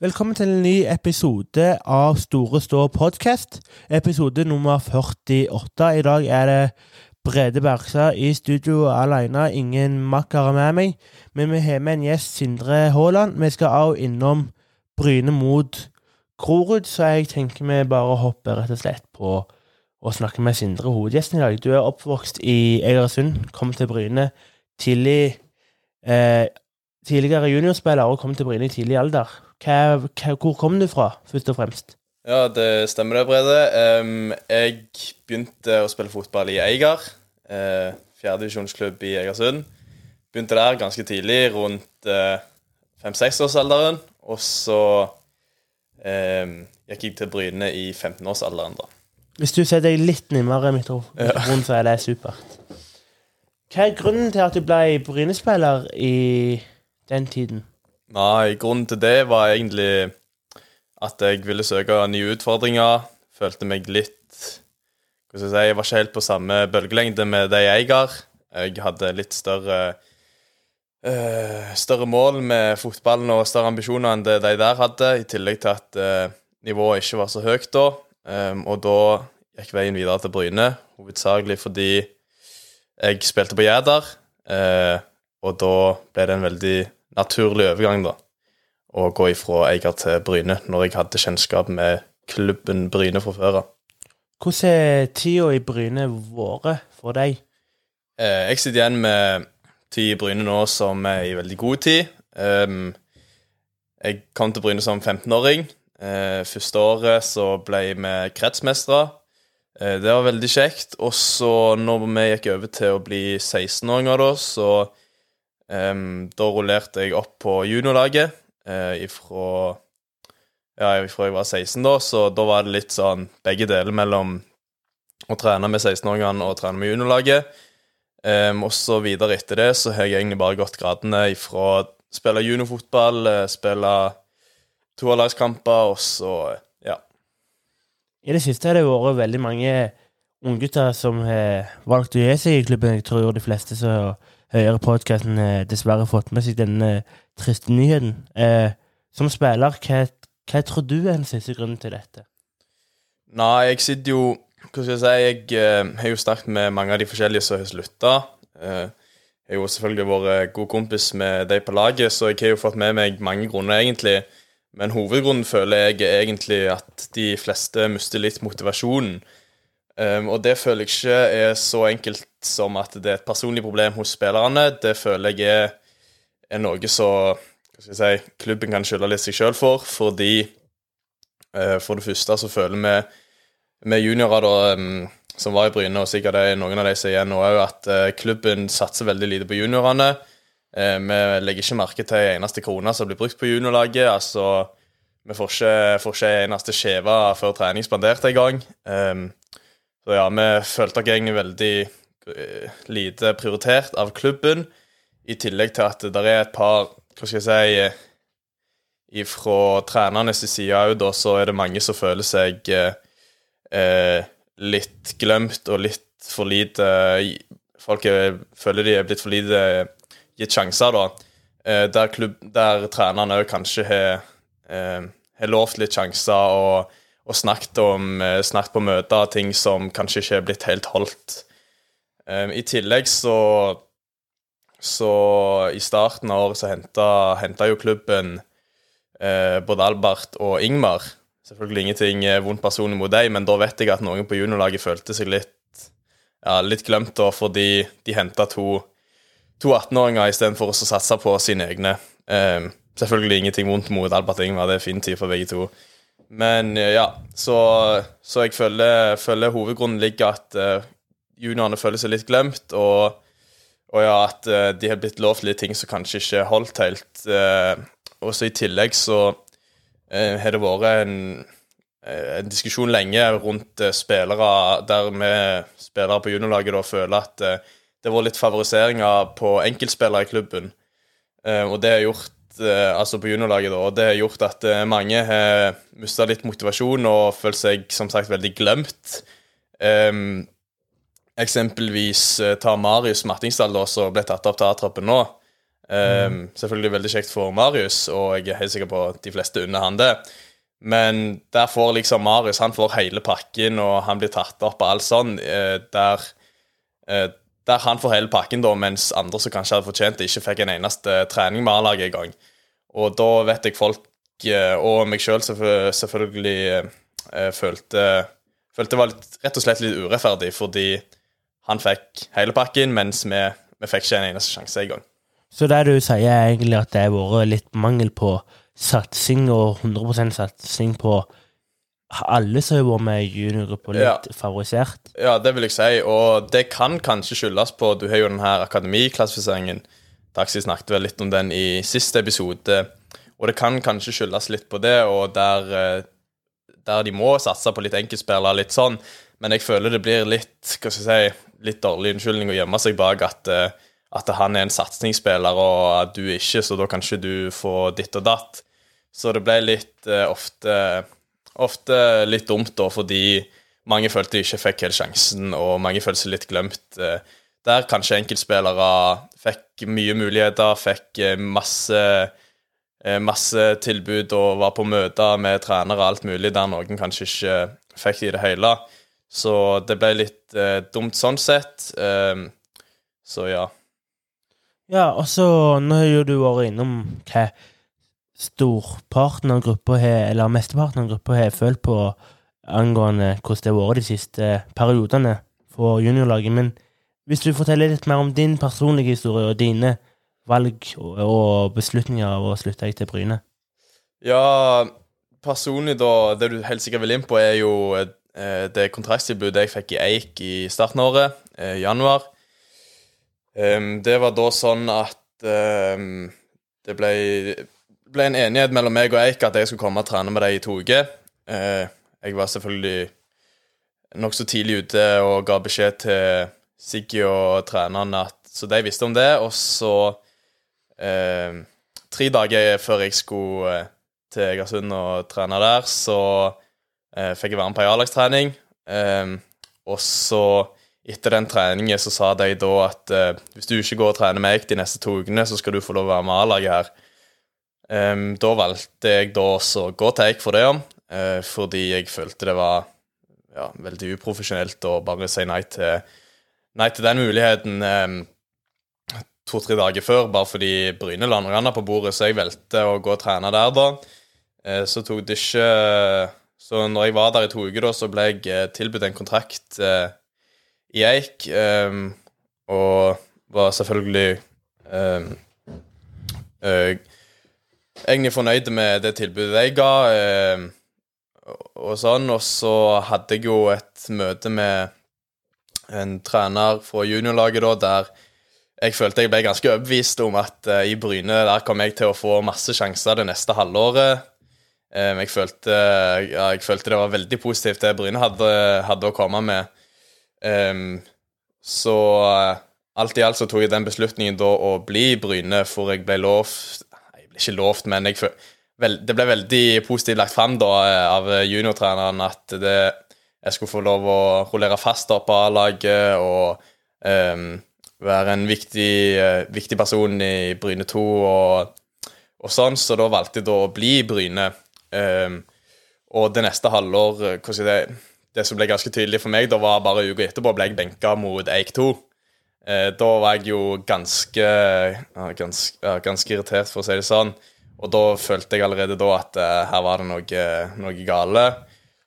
Velkommen til en ny episode av Store Stå podkast. Episode nummer 48. I dag er det Brede Bergstad i studio alene. Ingen makkere med meg. Men vi har med en gjest, Sindre Haaland. Vi skal også innom Bryne mot Grorud, så jeg tenker vi bare hopper rett og slett på å snakke med Sindre, hovedgjesten i dag. Du er oppvokst i Egersund, kom til Bryne tidlig eh, Tidligere juniorspiller og kom til Bryne i tidlig alder. Hva, hva, hvor kom du fra, først og fremst? Ja, det stemmer det, Brede. Um, jeg begynte å spille fotball i Eiger. Uh, Fjerdedivisjonsklubb i Egersund. Begynte der ganske tidlig, rundt uh, fem-seksårsalderen. Og så um, gikk jeg til Bryne i 15-årsalderen, da. Hvis du ser deg litt nærmere mikrofonen, ja. så er det supert. Hva er grunnen til at du ble Bryne-spiller i den tiden? Nei, grunnen til det var egentlig at jeg ville søke nye utfordringer. Følte meg litt Hva skal jeg si Jeg var ikke helt på samme bølgelengde med de jeg har. Jeg hadde litt større øh, Større mål med fotballen og større ambisjoner enn det de der hadde, i tillegg til at øh, nivået ikke var så høyt da. Um, og da gikk veien videre til Bryne, hovedsakelig fordi jeg spilte på Jæder. øh, og da ble det en veldig naturlig overgang, da. Å gå ifra Eiger til Bryne, når jeg hadde kjennskap med klubben Bryne fra før av. Hvordan er tida i Bryne vært for deg? Eh, jeg sitter igjen med tid i Bryne nå som er i veldig god tid. Um, jeg kom til Bryne som 15-åring. Eh, første året så ble vi kretsmestere. Eh, det var veldig kjekt. Og så når vi gikk over til å bli 16-åringer, da, så Um, da rullerte jeg opp på juniorlaget uh, ifra, ja, ifra jeg var 16, da, så da var det litt sånn begge deler mellom å trene med 16-åringene og trene med juniorlaget. Um, og så videre etter det så har jeg egentlig bare gått gradene ifra å spille juniorfotball, uh, spille toerlagskamper, og så ja. I det siste har det vært veldig mange unggutter som har valgt å gi seg i klubben. Jeg tror de fleste som hører podkasten, eh, dessverre fått med seg denne triste nyheten. Eh, som spiller, hva, hva, tror du er den siste grunnen til dette? Nei, jeg sitter jo Hva skal jeg si Jeg eh, har jo snakket med mange av de forskjellige som har slutta. Jeg har jo selvfølgelig vært god kompis med de på laget, så jeg har jo fått med meg mange grunner, egentlig. Men hovedgrunnen føler jeg er egentlig at de fleste mister litt motivasjonen. Um, og det føler jeg ikke er så enkelt som at det er et personlig problem hos spillerne. Det føler jeg er, er noe så si, klubben kan skylde litt seg sjøl for, fordi uh, For det første så føler vi med juniorer da, um, som var i Bryne, og sikkert det er noen av de som er igjen nå òg, at uh, klubben satser veldig lite på juniorene. Uh, vi legger ikke merke til en eneste krone som blir brukt på juniorlaget. altså vi får ikke, får ikke eneste skjeve før trening spandert engang. Um, så ja, vi følte oss egentlig veldig uh, lite prioritert av klubben, i tillegg til at det er et par Hva skal jeg si ifra Fra trenernes side òg, så er det mange som føler seg eh, litt glemt og litt for lite Folk er, føler de er blitt for lite gitt sjanser, da. der, klubb, der trenerne òg kanskje har, eh, lovt litt sjanser og og snakket, om, eh, snakket på møter ting som kanskje ikke er blitt helt holdt. Um, I tillegg så Så i starten av året så henta, henta jo klubben eh, både Albert og Ingmar. Selvfølgelig ingenting eh, vondt personlig mot dem, men da vet jeg at noen på juniorlaget følte seg litt, ja, litt glemt, da, fordi de henta to, to 18-åringer istedenfor å satse på sine egne. Um, selvfølgelig ingenting vondt mot Albert og Ingmar, det er fin tid for begge to. Men eh, ja, så, så jeg føler, føler, hovedgrunnen ligger at uh, juniorene føler seg litt glemt, og, og ja, at uh, de har blitt lovt litt ting som kanskje ikke holdt helt. Uh, og så i tillegg så har det vært en, en, diskusjon lenge rundt spillere der vi spillere på juniorlaget da føler at det var litt favoriseringer på enkeltspillere i klubben. og det har gjort altså på juniorlaget, og det har gjort at eh, mange har mista litt motivasjon og følt seg som sagt veldig glemt. Um, eksempelvis tar ta Marius Mattingsdal, da, som ble tatt opp til A-troppen nå. Um, Selvfølgelig veldig kjekt for Marius, og jeg er helt sikker på at de fleste unner han det. Men der får liksom Marius han får hele pakken, og han blir tatt opp og alt sånn. eh, Der, eh, der han får hele pakken, da, mens andre som kanskje hadde fortjent det, ikke fikk en eneste trening med A-laget i gang. Og da vet jeg folk, eh, og meg sjøl selvfølgelig, eh, følte, følte det var litt, rett og slett litt urettferdig, fordi han fikk hele pakken, mens vi, vi fikk ikke en eneste sjanse i gang. Så det du sier, er egentlig at det har vært litt mangel på satsing, og 100% satsing på alle som har vært med i juniorgruppa, litt favorisert? Ja, det vil jeg si, og det kan kanskje skyldes på Du har jo den her akademiklassifiseringen. Taxi snakket vel litt om den i siste episode. Og det kan kanskje skyldes litt på det, og der, eh, der de må satse på litt enkeltspillere, litt sånn. Men jeg føler det blir litt hva skal jeg si, litt dårlig unnskyldning å gjemme seg bak at, eh, at han er en satsingsspiller, og at du ikke, så da kan ikke du få ditt og datt. Så det ble litt uh, ofte, ofte litt dumt, da, fordi mange følte de ikke fikk helt sjansen, og mange følte seg litt glemt. eh, Der kanskje enkeltspillere fikk mye muligheter, fikk eh, masse, eh, masse tilbud og var på møter med trenere og alt mulig, der noen kanskje ikke fikk det i det hele. Så det ble litt eh, dumt sånn sett. Um, så ja. Ja, og så Nå har jo du vært innom hva storparten av gruppa har, eller mesteparten av gruppa har følt på angående hvordan det har vært de siste periodene for juniorlaget. Men hvis du forteller litt mer om din personlige historie og dine valg og, beslutninger av å slutte deg til Bryne. Ja, personlig da, det du helt sikkert vil inn på, er jo eh, det kontraktstilbudet jeg fikk i Eik i starten av året, i januar. Det var da sånn at det ble, ble en enighet mellom meg og Eik at jeg skulle komme og trene med dem i to uker. Eh, jeg var selvfølgelig nokså tidlig ute og ga beskjed til Siggy og trenerne at Så de visste om det, og så eh, Tre dager før jeg skulle eh, til Egersund og trene der, så eh, fikk jeg være med på ei A-lagstrening. Eh, og så, etter den treningen, så sa de da at eh, hvis du ikke går og trener med meg de neste to ukene, så skal du få lov å være med A-laget her. Eh, da valgte jeg da også å gå til Eik for det, uh, fordi jeg følte det var ja, veldig uprofesjonelt å bare si nei til, nei til den muligheten. um, to-tre dager før, bare fordi Bryne la noe på bordet, så jeg valgte å gå og trene der da. Uh, Så tok det ikke Så når jeg var der i to uker, da, så ble jeg eh, tilbudt en kontrakt i Eik, um, og var selvfølgelig um, egentlig fornøyd med det tilbudet jeg ga, eh, og- sånn, og så hadde jeg jo et møte med en trener fra juniorlaget da, der jeg følte jeg ble ganske overbevist om at eh, i Bryne der kom jeg til å få masse sjanser det neste halvåret. Eh, jeg, følte, ja, jeg følte det var veldig positivt det Bryne hadde, hadde å komme med. Um, så uh, alt i alt så tok jeg den beslutningen da å bli i Bryne, for jeg ble lovt ikke lovt, men jeg, vel, det ble veldig positivt lagt fram da eh, av juniortreneren at det, jeg skulle få lov å rullere fast opp på A-laget og um, være en viktig, uh, viktig person i Bryne 2 og, og sånn, så da valgte jeg da å bli i Bryne. Um, og det neste halvår, eh, det, det som ble ganske tydelig for meg, da var bare uka etterpå ble jeg benka mot Eik 2. Eh, da var jeg jo ganske, ganske, ganske irritert, for å si det sånn. Og da følte jeg allerede da at eh, her var det noe, noe gale.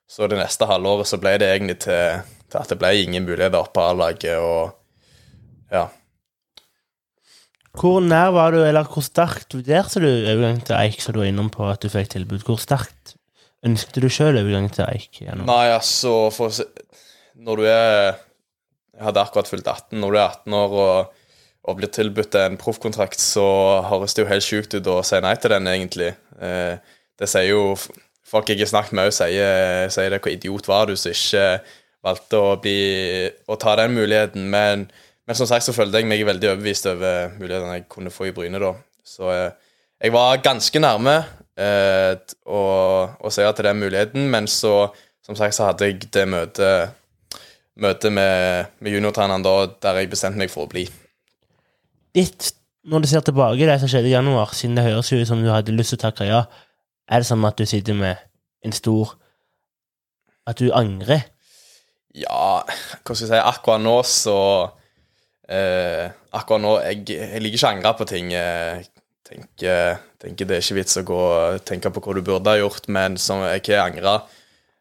Så det neste halvåret så ble det egentlig til, til at det ble ingen muligheter på A-laget. og ja. Hvor nær var du, eller hvor sterkt vurderte du overgang til Eik, som du var innom på at du fikk tilbud? Hvor sterkt ønsket du sjøl overgang til Eik? Gjennom? Nei, altså for, å si Når du er Jeg hadde akkurat fylt 18. Når du er 18 år og, og blir tilbudt en proffkontrakt, så høres det jo helt sjukt ut å si nei til den, egentlig. Eh, det sier jo Folk jeg har snakket med, òg, sier, sier det. Hvor idiot var du som ikke valgte å, bli, å ta den muligheten? Men, men som sagt så følte jeg meg veldig overbevist over mulighetene jeg kunne få i Bryne da. Så eh, jeg var ganske nærme eh, å, å si ja til den muligheten, men så, som sagt, så hadde jeg det møtet møte med, med juniortreneren da, der jeg bestemte meg for å bli. Ditt når du ser tilbake det som skjedde i januar, siden det høres jo ut som du hadde lyst til å takke ja, er det sånn at du sitter med en stor At du angrer? Ja, hva skal jeg si Akkurat nå så eh, Akkurat nå Jeg, jeg liker ikke å angre på ting. Jeg tenker, tenker det er ikke vits å gå og tenke på hva du burde ha gjort, men som jeg har angra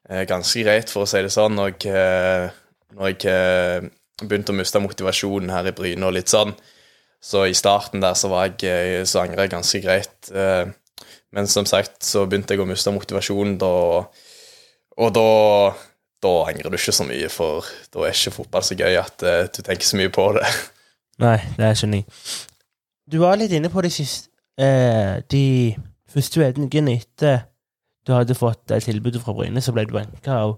eh, ganske greit, for å si det sånn, Og eh, når jeg eh, begynte å miste motivasjonen her i Bryne og litt sånn. Så i starten der så var jeg eh, så angrer jeg ganske greit. Eh, Men som sagt så begynte jeg å miste motivasjonen da, og da da angrer du ikke så mye, for da er ikke fotball så gøy at du tenker så mye på det. Nei, det skjønner jeg. Du var litt inne på de siste eh, De første ukene etter du hadde fått eh, tilbudet fra Bryne, så ble du benka av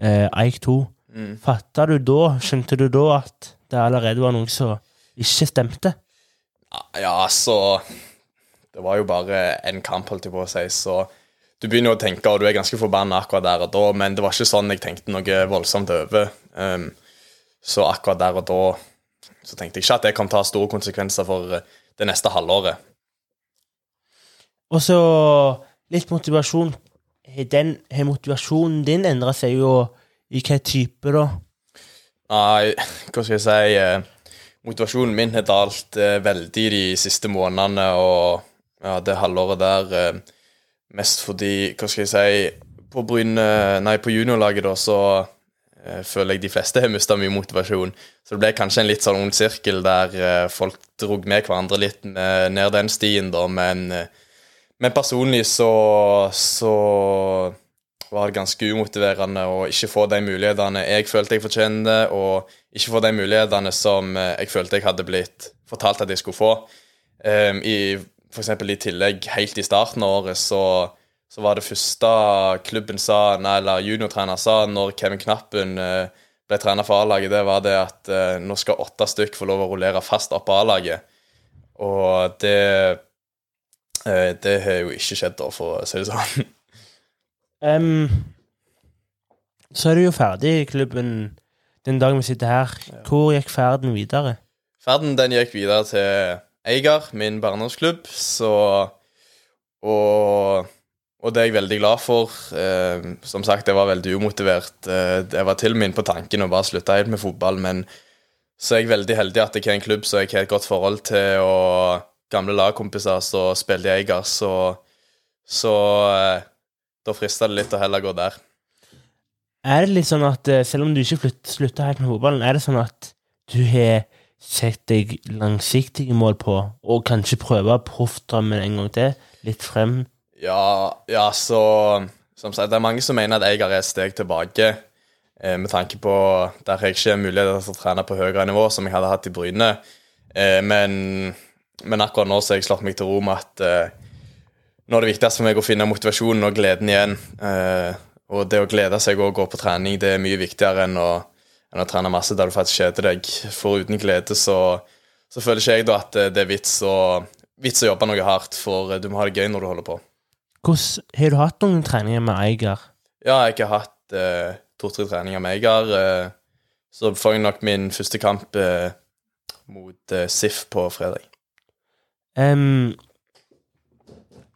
eh, Eik 2. Mm. Fatta du da, skjønte du da at det allerede var noe som ikke stemte? Ja, så Det var jo bare en kamp, holdt jeg på å si, så du begynner å tenke, og du er ganske forbanna akkurat der og da, men det var ikke sånn jeg tenkte noe voldsomt over. Um, så akkurat der og da så tenkte jeg ikke at det kan ta store konsekvenser for eh, det neste halvåret. Og så litt motivasjon. Har den- motivasjonen din endra seg jo i hva type, da? Nei, hva skal jeg si eh, Motivasjonen min har dalt eh, veldig de siste månedene og ja, det halvåret der. eh, Mest fordi, hva skal jeg si På Bryne Nei, på juniorlaget, da, så føler jeg de fleste har mista mye motivasjon. Så det ble kanskje en litt sånn ond sirkel der folk drog med hverandre litt ned den stien, da, men men personlig så, så var ganske umotiverende å ikke få de mulighetene jeg følte jeg fortjente, og ikke få de mulighetene som eh, jeg følte jeg hadde blitt fortalt at jeg skulle få. Um, i, for eksempel i tillegg, helt i starten av året, så, så var det første klubben sa, nei, eller juniortrener sa når Kevin Knappen eh, ble trener for A-laget, det var det at uh, nå skal åtte stykk få lov å rullere fast opp på A-laget. Og det uh, Det har jo ikke skjedd, da, for å si det sånn. Em, så er du jo ferdig i klubben den dagen vi sitter her. Hvor gikk ferden videre? Ferden den gikk videre til Eigar, min barndomsklubb, så og, og det er jeg veldig glad for. Eh, som sagt, jeg var veldig umotivert. Eh, jeg var til og med inne på tanken å bare slutte helt med fotball, men så er jeg veldig heldig at jeg har en klubb som jeg har et godt forhold til, og gamle lagkompiser som spiller i Eigar, så, så eh, da frister det litt å heller gå der. Er det litt sånn at eh, selv om du ikke slutter helt med fotballen, er det sånn at du har sett deg langsiktige mål på, og kanskje prøve proffdrømmen en gang til? Litt frem? Ja, ja, så Som sagt, det er mange som mener at Eigar er et steg tilbake. Eh, med tanke på Der har jeg ikke mulighet til å trene på høyere nivå, som jeg hadde hatt i Bryne. Eh, men, men akkurat nå så har jeg slått meg til ro med at eh, nå er det viktigst for meg å finne motivasjonen og gleden igjen. Eh, og det å glede seg og gå på trening, det er mye viktigere enn å, enn å trene masse der du faktisk kjeder deg. For uten glede så, så føler ikke jeg da at det er vits å, vits å jobbe noe hardt, for du må ha det gøy når du holder på. Hvordan, har du hatt noen treninger med Eiger? Ja, jeg har hatt eh, to-tre treninger med Eiger. Eh, så får jeg nok min første kamp eh, mot eh, SIF på fredag. Em,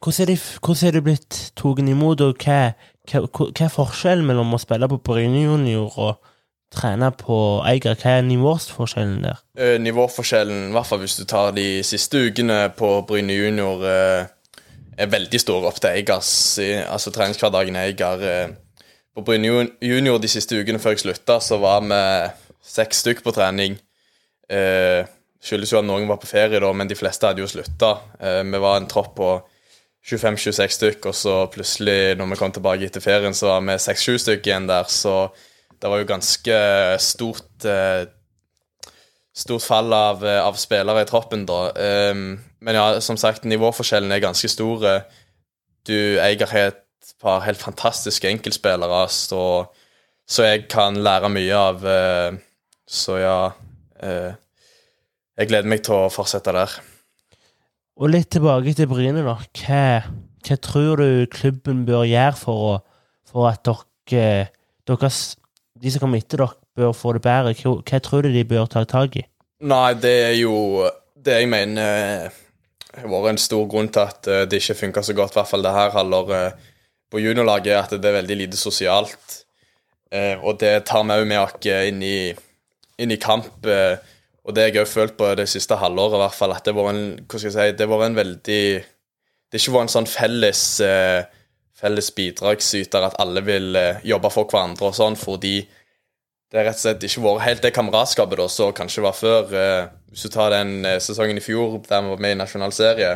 hvordan, er det blitt tatt imot, og hva, hva, hva er forskjellen mellom å spille på Bryne junior og trene på Eiger? Hva er nivåforskjellen der? Eh, nivåforskjellen, i hvert fall hvis du tar de siste ukene på Bryne junior, eh, er veldig stor opp til Eigers. Altså treningshverdagen Eiger. Eh, på Bryne junior de siste ukene før jeg slutta, så var vi seks stykk på trening. Eh, skyldes jo at noen var på ferie da, men de fleste hadde jo slutta. Eh, vi var en tropp på 25-26 stykk, og så plutselig, når vi kom tilbake etter ferien, så var vi 6-7 stykk igjen der, så det var jo ganske stort eh, Stort fall av, eh, av spillere i troppen, da. Um, men ja, som sagt, nivåforskjellen er ganske stor. Du, eier et par helt fantastiske enkeltspillere, så, så jeg kan lære mye av. eh, så ja Jeg gleder meg til å fortsette der. Og litt tilbake til Bryne, da. Hva, hva tror du klubben bør gjøre for, å, for at dere, deres, de som kommer etter dere, bør få det bedre? Hva, hva tror du de bør ta tak i? Nei, det er jo det jeg mener eh, har vært en stor grunn til at eh, det ikke funka så godt, i hvert fall det her halvåret på juniorlaget, at det er veldig lite sosialt. Eh, og det tar vi òg med oss inn, inn, i kamp. Og det jeg har følt på det siste halvåret, i hvert fall, at det var en, hva skal jeg si, det var en veldig Det ikke var en sånn felles, eh, felles bidragsyter at alle vil eh, jobbe for hverandre og sånn, fordi det har rett og slett ikke vært helt det kameratskapet da, som kanskje var før. Eh, hvis du tar den sesongen i fjor der vi var med i nasjonal serie,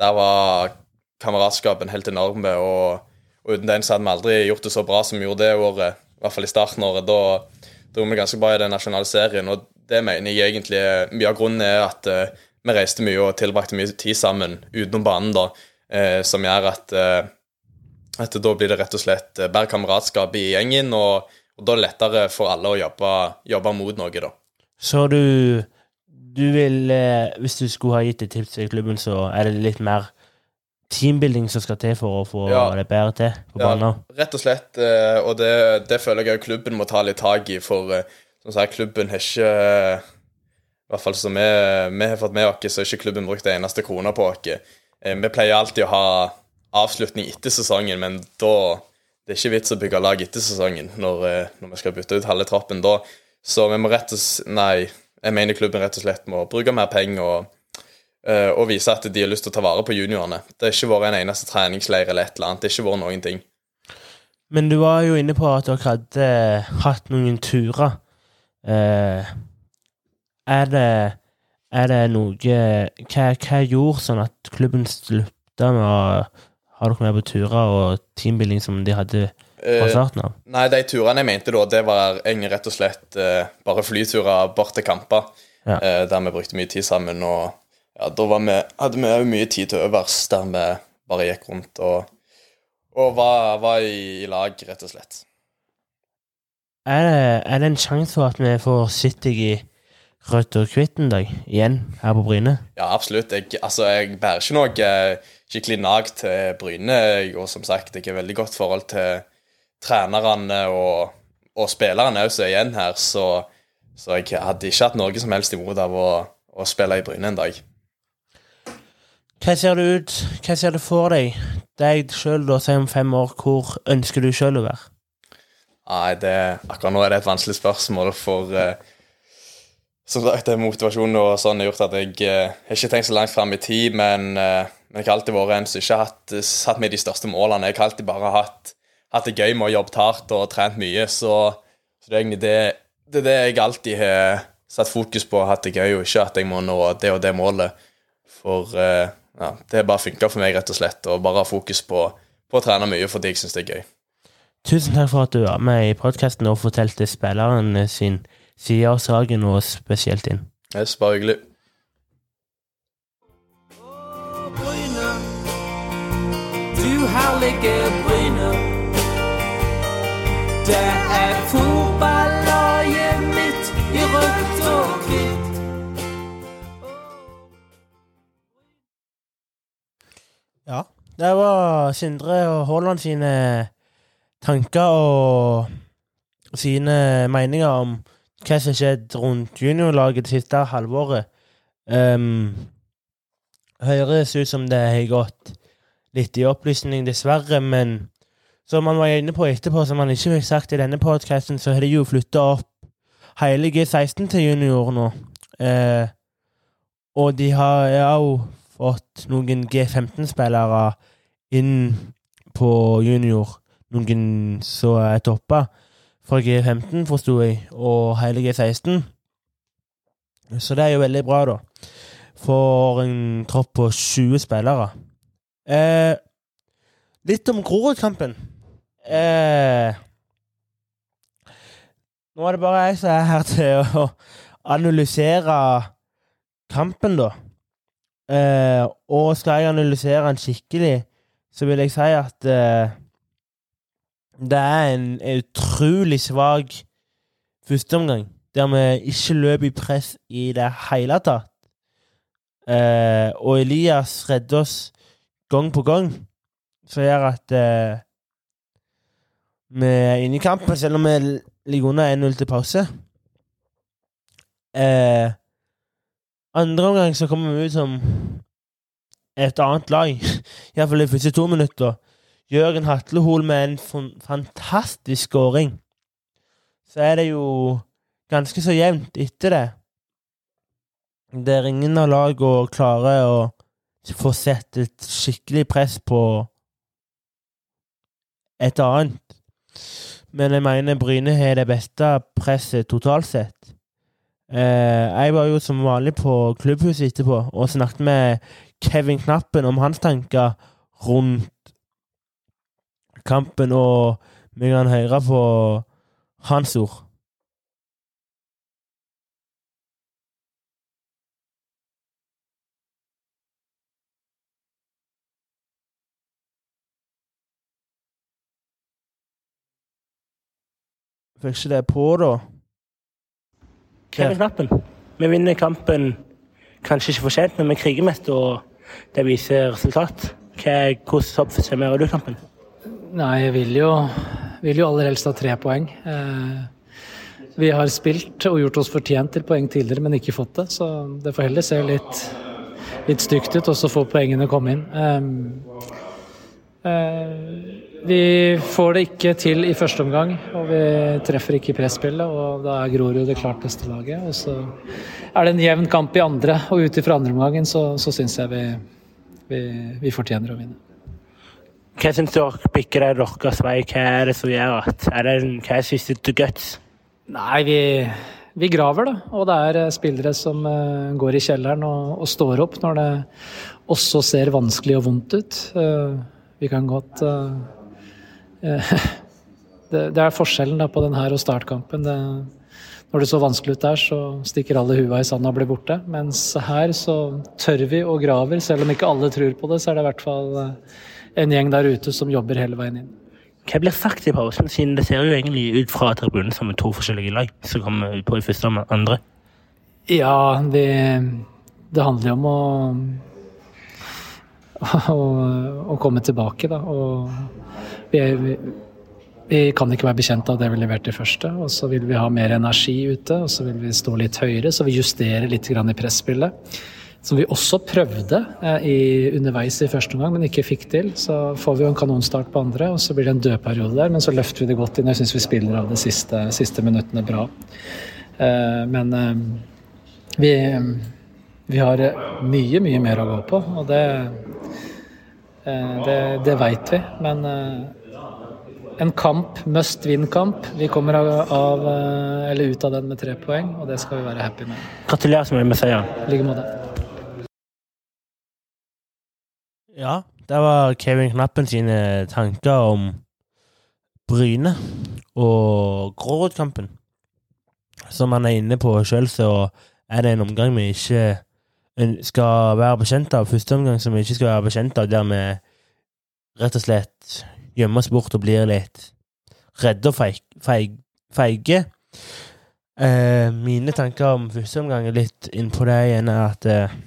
der var kameratskapen helt enorme. Og, og, uten den så hadde vi aldri gjort det så bra som vi gjorde det året. I hvert fall i starten-året. Da dro vi ganske bra i den nasjonale serien. Og det mener jeg egentlig Mye av grunnen er at uh, vi reiste mye og tilbrakte mye tid sammen utenom banen, da, uh, som gjør at, uh, at da blir det rett og slett bedre kameratskap i gjengen. og og da er det lettere for alle å jobbe, jobbe mot noe, da. Så du du vil eh, Hvis du skulle ha gitt et tips til klubben, så er det litt mer teambuilding som skal til for å få ja. det bedre til på banen? Ja, rett og slett. Eh, og det, det føler jeg òg klubben må ta litt tak i, for eh, som sagt, klubben har ikke I hvert fall som vi, vi har fått med oss, så har ikke klubben brukt en eneste krone på oss. Vi pleier alltid å ha avslutning etter sesongen, men da det er ikke vits å bygge lag etter sesongen når, eh, når vi skal bytte ut halve troppen da. Så vi må rett og slett Nei, jeg mener klubben rett og slett må bruke mer penger og, uh, og vise at de har lyst til å ta vare på juniorene. Det har ikke vært en eneste treningsleir eller et eller annet. Det har ikke vært noen ting. Men du var jo inne på at dere hadde hatt noen turer. Uh, er det er det noe hva, hva gjorde sånn at klubben slutta med å ha dere med på turer og teambuilding som de hadde fra eh, starten av? Uh, nei, de turene jeg mente da, det var rett og slett uh, bare flyturer bort til kamper. Ja. Uh, der vi brukte mye tid sammen. Og ja, da vi, hadde vi òg mye tid til overs, der vi bare gikk rundt og, og var, var i, i, lag, rett og slett. Er det, er det en sjanse for at vi får sett deg i rødt og hvitt en dag, igjen, her på Bryne? Ja, absolutt. Jeg, altså, jeg bærer ikke noe skikkelig nag til Bryne. Og som sagt, jeg har veldig godt forhold til trenerne og, og spillerne som er igjen her, så, så, jeg hadde ikke hatt noe som helst imot av å, å spille i Bryne en dag. Hva ser det ut Hva ser det for deg, deg sjøl, si om fem år? Hvor ønsker du sjøl å være? Nei, det, akkurat nå er det et vanskelig spørsmål, for uh, som sagt, motivasjonen og sånn har gjort at jeg uh, har ikke tenkt så langt fram i tid, men uh, men jeg har alltid vært en som ikke har hatt, satt meg de største målene. Jeg har alltid bare hatt, hatt det gøy med å jobbe hardt og trent mye. Så, så det er egentlig det, det, er det jeg alltid har satt fokus på, hatt det gøy, og ikke at jeg må nå det og det målet. For uh, ja, det har bare funka for meg, rett og slett, å bare ha fokus på, på å trene mye fordi jeg syns det er gøy. Tusen takk for at du var med i podkasten og fortalte spilleren sin side av saken, og spesielt din. Yes, bare hyggelig. herlige Bryne. Det er fotballaget mitt i rødt og hvitt. Ja, det var Sindre og Haaland sine tanker og sine meninger om hva som skjedde rundt juniorlaget det siste halvåret. Um, høres ut som det har gått litt i opplysning, dessverre. Men som man var inne på etterpå, som man ikke fikk sagt i denne podkasten, så har de jo flytta opp hele G16 til junior nå. Eh, og de har òg fått noen G15-spillere inn på junior. Noen som er toppa fra G15, forsto jeg, og hele G16. Så det er jo veldig bra, da. For en tropp på 20 spillere. Eh, litt om Grorud-kampen. Eh, nå er det bare jeg som er her til å analysere kampen, da. Eh, og skal jeg analysere den skikkelig, så vil jeg si at eh, det er en, en utrolig svak førsteomgang, der vi ikke løp i press i det hele tatt. Eh, og Elias redder oss gang på gang, som gjør at eh, vi er inne i kampen, selv om vi ligger under 1-0 til pause. Eh, Andre omgang så kommer vi ut som et annet lag, iallfall de første to minutter. Jørgen Hatlehol med en fantastisk skåring. Så er det jo ganske så jevnt etter det. Der ingen av lagene klarer å få sett et skikkelig press på et annet. Men jeg mener Bryne har det beste presset totalt sett. Eh, jeg var jo som vanlig på klubbhuset etterpå og snakket med Kevin Knappen om hans tanker rundt kampen, og vi kan høre på hans ord. Fikk ikke det på, da. Krever Knappen. Vi vinner kampen kanskje ikke fortjent, men vi kriger mest, og det viser resultat. Hva, hvordan oppsummerer du kampen? Nei, jeg vil jo, vil jo aller helst ha tre poeng. Eh, vi har spilt og gjort oss fortjent til poeng tidligere, men ikke fått det. Så det får heller se litt, litt stygt ut, og så får poengene komme inn. Eh, eh, vi får det ikke til i første omgang, og vi treffer ikke i presspillet. og Da er Grorud det klart beste laget. Og så er det en jevn kamp i andre, og ut ifra andreomgangen så, så syns jeg vi, vi, vi, fortjener å vinne. Hva syns dere bikker det deres vei? Hva er det som gjør at er det, Hva er siste to guts? Nei, vi, vi, graver, da. Og det er eh, spillere som uh, går i kjelleren og, og, står opp når det også ser vanskelig og vondt ut. Uh, vi kan godt uh, det, det, er forskjellen da, på den her og startkampen. Det, når det så vanskelig ut der, så stikker alle hua i sanda og blir borte. Mens her så tør vi og graver. Selv om ikke alle tror på det, så er det i hvert fall en gjeng der ute som jobber hele veien inn. Hva blir sagt i pausen, siden det ser jo egentlig ut fra tribunen som to forskjellige lag som kommer ut på i første og andre? Ja, det, det handler jo om å, å, å komme tilbake, da. Og vi, vi, kan ikke være bekjent av det vi leverte i første. Og så vil vi ha mer energi ute, og så vil vi stå litt høyere. Så vi justerer litt i presspillet. Som vi også prøvde eh, i, underveis i første omgang, men ikke fikk til. Så får vi jo en kanonstart på andre, og så blir det en dødperiode der. Men så løfter vi det godt inn. Jeg syns vi spiller av de siste, siste minuttene bra. Eh, men eh, vi, vi har mye, mye mer å gå på, og det det, det veit vi, men en kamp, must win-kamp. Vi kommer av, eller ut av den med tre poeng, og det skal vi være happy med. Gratulerer så mye med seieren. I like måte. Ja, det var Kevin Knappen sine tanker om Bryne og Grårådkampen. Som han er inne på sjøl, så er det en omgang vi ikke skal være bekjent av. Første omgang som vi ikke skal være bekjent av, der vi rett og slett gjemmer oss bort og blir litt redde og feige. feige. Eh, mine tanker om første omgang er litt innpå det igjen, at eh,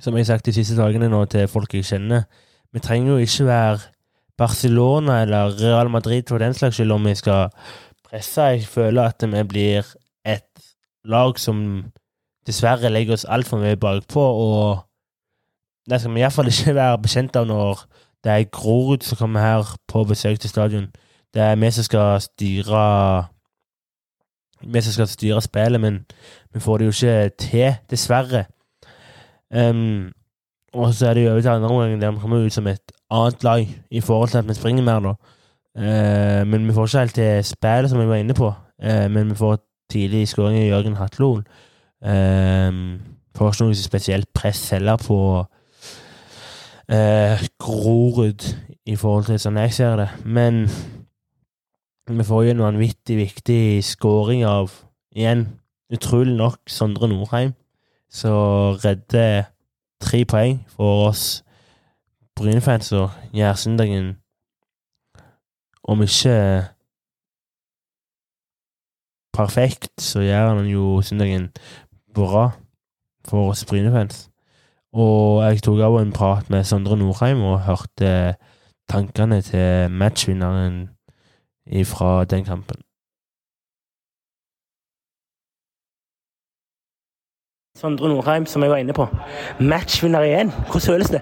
Som jeg har sagt de siste dagene nå til folk jeg kjenner, vi trenger jo ikke være Barcelona eller Real Madrid for den slags skyld om vi skal presse. Jeg føler at vi blir et lag som dessverre legger oss altfor mye bakpå, og det skal vi iallfall ikke være bekjent av når det er Grorud som kommer her på besøk til stadion. Det er vi som skal styre Vi som skal styre spillet, men vi får det jo ikke til, dessverre. Um, og så er det jo over andre omgang der vi kommer ut som et annet lag i forhold til at vi springer mer, da. Uh, men vi får ikke helt til spillet, som jeg var inne på. Uh, men vi får tidlig skåring av Jørgen Hatlol. Uh, får ikke noe spesielt press heller på uh, Grorud i forhold til sånn jeg ser det. Men vi får jo en vanvittig viktig skåring av, igjen, utrolig nok, Sondre Nordheim, som redder tre poeng for oss Bryne-fans og gjør søndagen om ikke perfekt, så gjør han jo søndagen bra for oss Bryne-fans. Og jeg tok av en prat med Sondre Nordheim og hørte tankene til matchvinneren fra den kampen. Sondre Nordheim, som jeg var inne på. Matchvinner igjen. Hvordan føles det?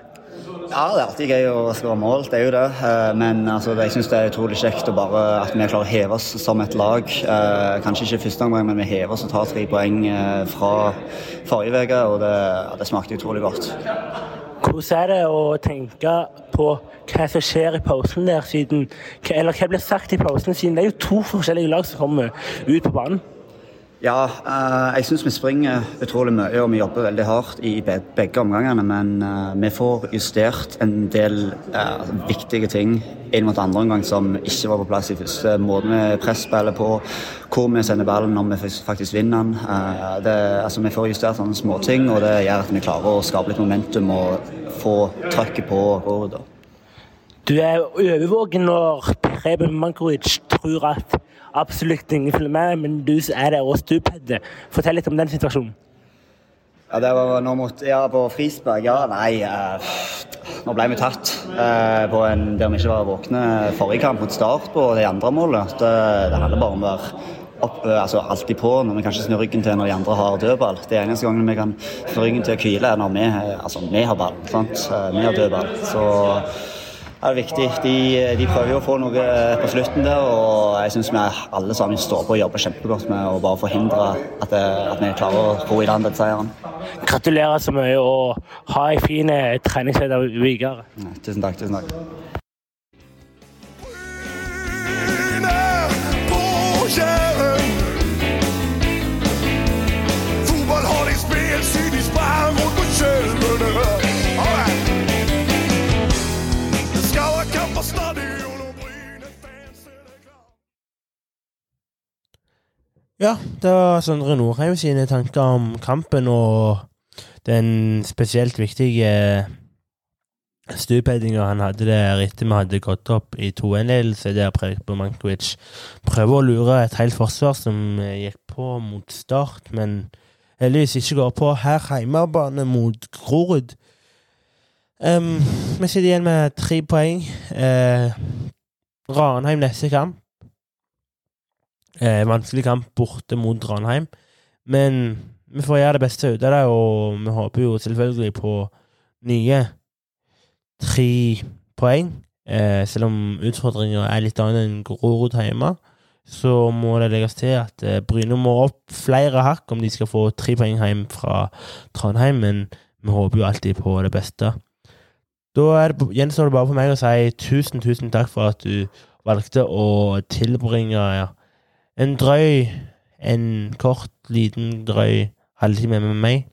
Ja, det er alltid gøy å skåre mål, det er jo det. Eh, men altså, jeg syns det er utrolig kjekt å bare at vi klarer å heve oss som et lag. Eh, kanskje ikke første omgang, men vi hever oss og tar tre poeng eh, fra forrige uke, og det, det smakte utrolig godt. Hvordan er det å tenke på hva som skjer i pausen der, siden Eller hva blir sagt i pausen, siden det er jo to forskjellige lag som kommer ut på banen? Ja, uh, jeg syns vi springer utrolig mye og vi jobber veldig hardt i begge omgangene. Men uh, vi får justert en del uh, viktige ting inn mot andre omgang som ikke var på plass i første. Måten vi presspiller på, hvor vi sender ballen når vi faktisk vinner den. Det, altså, vi får justert sånne småting, og det gjør at vi klarer å skape litt momentum og få trøkket på Rodo. Du er overvåken når Preben Mankovic tror at absolutt ingen følger med, men du er der og stupheader. Fortell litt om den situasjonen. Ja, det var nå mot Ja, på Frisberg. Ja, nei uh, Nå ble vi tatt uh, på en der vi ikke var våkne forrige kamp mot Start på det andre målet. Det, det handler bare om å være opp, altså alltid på når vi kanskje snur ryggen til når de andre har dødball. Det eneste gangen vi kan snu ryggen til å hvile, er når vi, altså, vi har ball. Sant? vi har dødball. Så er det viktig. De, de, prøver jo å få noe på slutten der, og jeg syns vi alle sammen står på og jobber kjempegodt med å bare forhindre at, det, at vi klarer å ro i land den seieren. Gratulerer så mye, og ha ei fin eh, treningsleder videre. Tusen takk. tusen takk. Fotball Ja, det var Sondre Nordheim sine tanker om kampen og den spesielt viktige stupheadinga han hadde der etter vi hadde gått opp i 2-1-ledelse, der Preben Mankovic prøver å lure et helt forsvar som gikk på mot start, men heldigvis ikke går på her hjemmebane mot Grorud. Um, vi sitter igjen med tre poeng. Uh, Ranheim neste kamp. Eh, vanskelig kamp borte mot Ranheim. Men vi får gjøre det beste ut av det, og vi håper jo selvfølgelig på nye tre poeng. Eh, selv om utfordringa er litt annet enn Grorud hjemme, så må det legges til at eh, Bryne må opp flere hakk om de skal få tre poeng hjem fra Trondheim, men vi håper jo alltid på det beste. Da gjenstår det bare for meg å si tusen, tusen takk for at du valgte å tilbringe ja, en drøy, en kort, liten, drøy halvtime med meg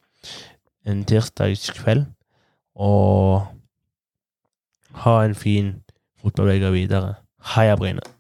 en tirsdagskveld. Og ha en fin fotballuke videre. Heia Bryne.